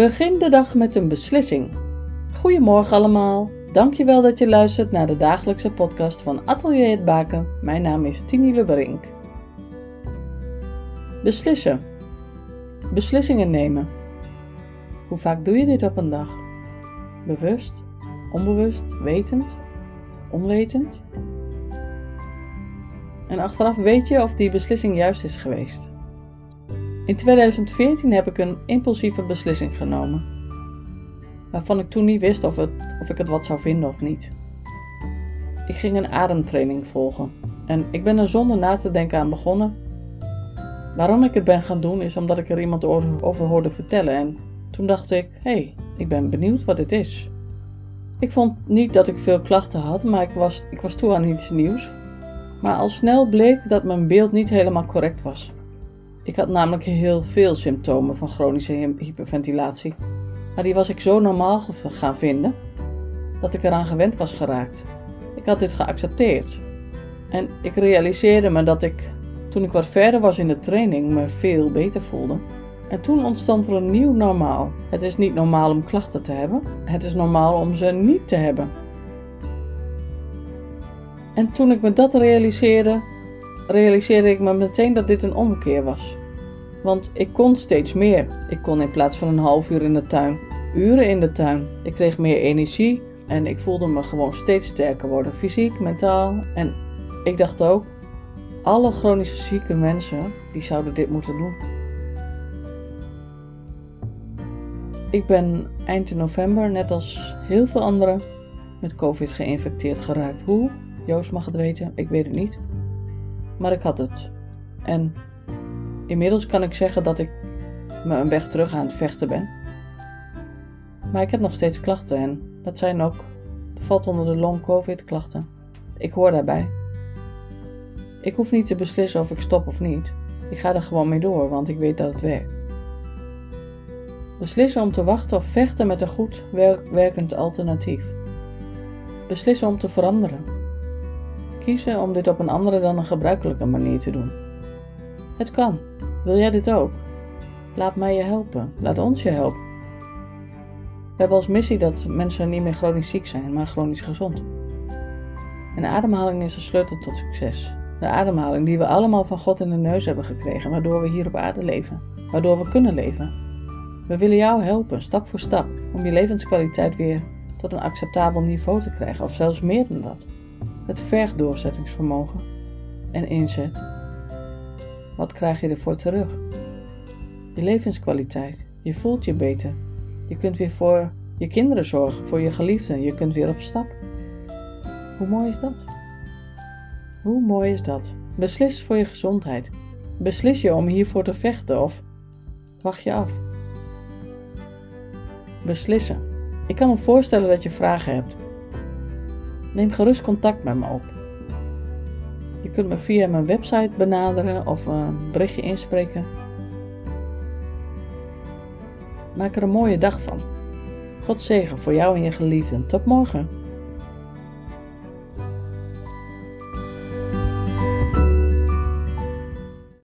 Begin de dag met een beslissing. Goedemorgen allemaal. Dankjewel dat je luistert naar de dagelijkse podcast van Atelier het Baken. Mijn naam is Tini Lubberink. Beslissen. Beslissingen nemen. Hoe vaak doe je dit op een dag? Bewust, onbewust, wetend, onwetend? En achteraf weet je of die beslissing juist is geweest. In 2014 heb ik een impulsieve beslissing genomen, waarvan ik toen niet wist of, het, of ik het wat zou vinden of niet. Ik ging een ademtraining volgen en ik ben er zonder na te denken aan begonnen. Waarom ik het ben gaan doen is omdat ik er iemand over hoorde vertellen en toen dacht ik, hé, hey, ik ben benieuwd wat dit is. Ik vond niet dat ik veel klachten had, maar ik was, ik was toe aan iets nieuws. Maar al snel bleek dat mijn beeld niet helemaal correct was. Ik had namelijk heel veel symptomen van chronische hyperventilatie. Maar die was ik zo normaal gaan vinden dat ik eraan gewend was geraakt. Ik had dit geaccepteerd. En ik realiseerde me dat ik, toen ik wat verder was in de training, me veel beter voelde. En toen ontstond er een nieuw normaal. Het is niet normaal om klachten te hebben, het is normaal om ze niet te hebben. En toen ik me dat realiseerde, realiseerde ik me meteen dat dit een omkeer was. Want ik kon steeds meer. Ik kon in plaats van een half uur in de tuin, uren in de tuin. Ik kreeg meer energie en ik voelde me gewoon steeds sterker worden, fysiek, mentaal. En ik dacht ook, alle chronische zieke mensen, die zouden dit moeten doen. Ik ben eind november, net als heel veel anderen, met COVID geïnfecteerd geraakt. Hoe? Joost mag het weten, ik weet het niet. Maar ik had het. En inmiddels kan ik zeggen dat ik me een weg terug aan het vechten ben. Maar ik heb nog steeds klachten en dat zijn ook, dat valt onder de long covid klachten. Ik hoor daarbij. Ik hoef niet te beslissen of ik stop of niet. Ik ga er gewoon mee door, want ik weet dat het werkt. Beslissen om te wachten of vechten met een goed werkend alternatief. Beslissen om te veranderen. Kiezen om dit op een andere dan een gebruikelijke manier te doen. Het kan. Wil jij dit ook? Laat mij je helpen. Laat ons je helpen. We hebben als missie dat mensen niet meer chronisch ziek zijn, maar chronisch gezond. En ademhaling is de sleutel tot succes. De ademhaling die we allemaal van God in de neus hebben gekregen, waardoor we hier op aarde leven, waardoor we kunnen leven. We willen jou helpen, stap voor stap, om je levenskwaliteit weer tot een acceptabel niveau te krijgen, of zelfs meer dan dat. Het vergt doorzettingsvermogen en inzet. Wat krijg je ervoor terug? Je levenskwaliteit. Je voelt je beter. Je kunt weer voor je kinderen zorgen, voor je geliefden. Je kunt weer op stap. Hoe mooi is dat? Hoe mooi is dat? Beslis voor je gezondheid. Beslis je om hiervoor te vechten of wacht je af? Beslissen. Ik kan me voorstellen dat je vragen hebt. Neem gerust contact met me op. Je kunt me via mijn website benaderen of een berichtje inspreken. Maak er een mooie dag van. God zegen voor jou en je geliefden. Tot morgen.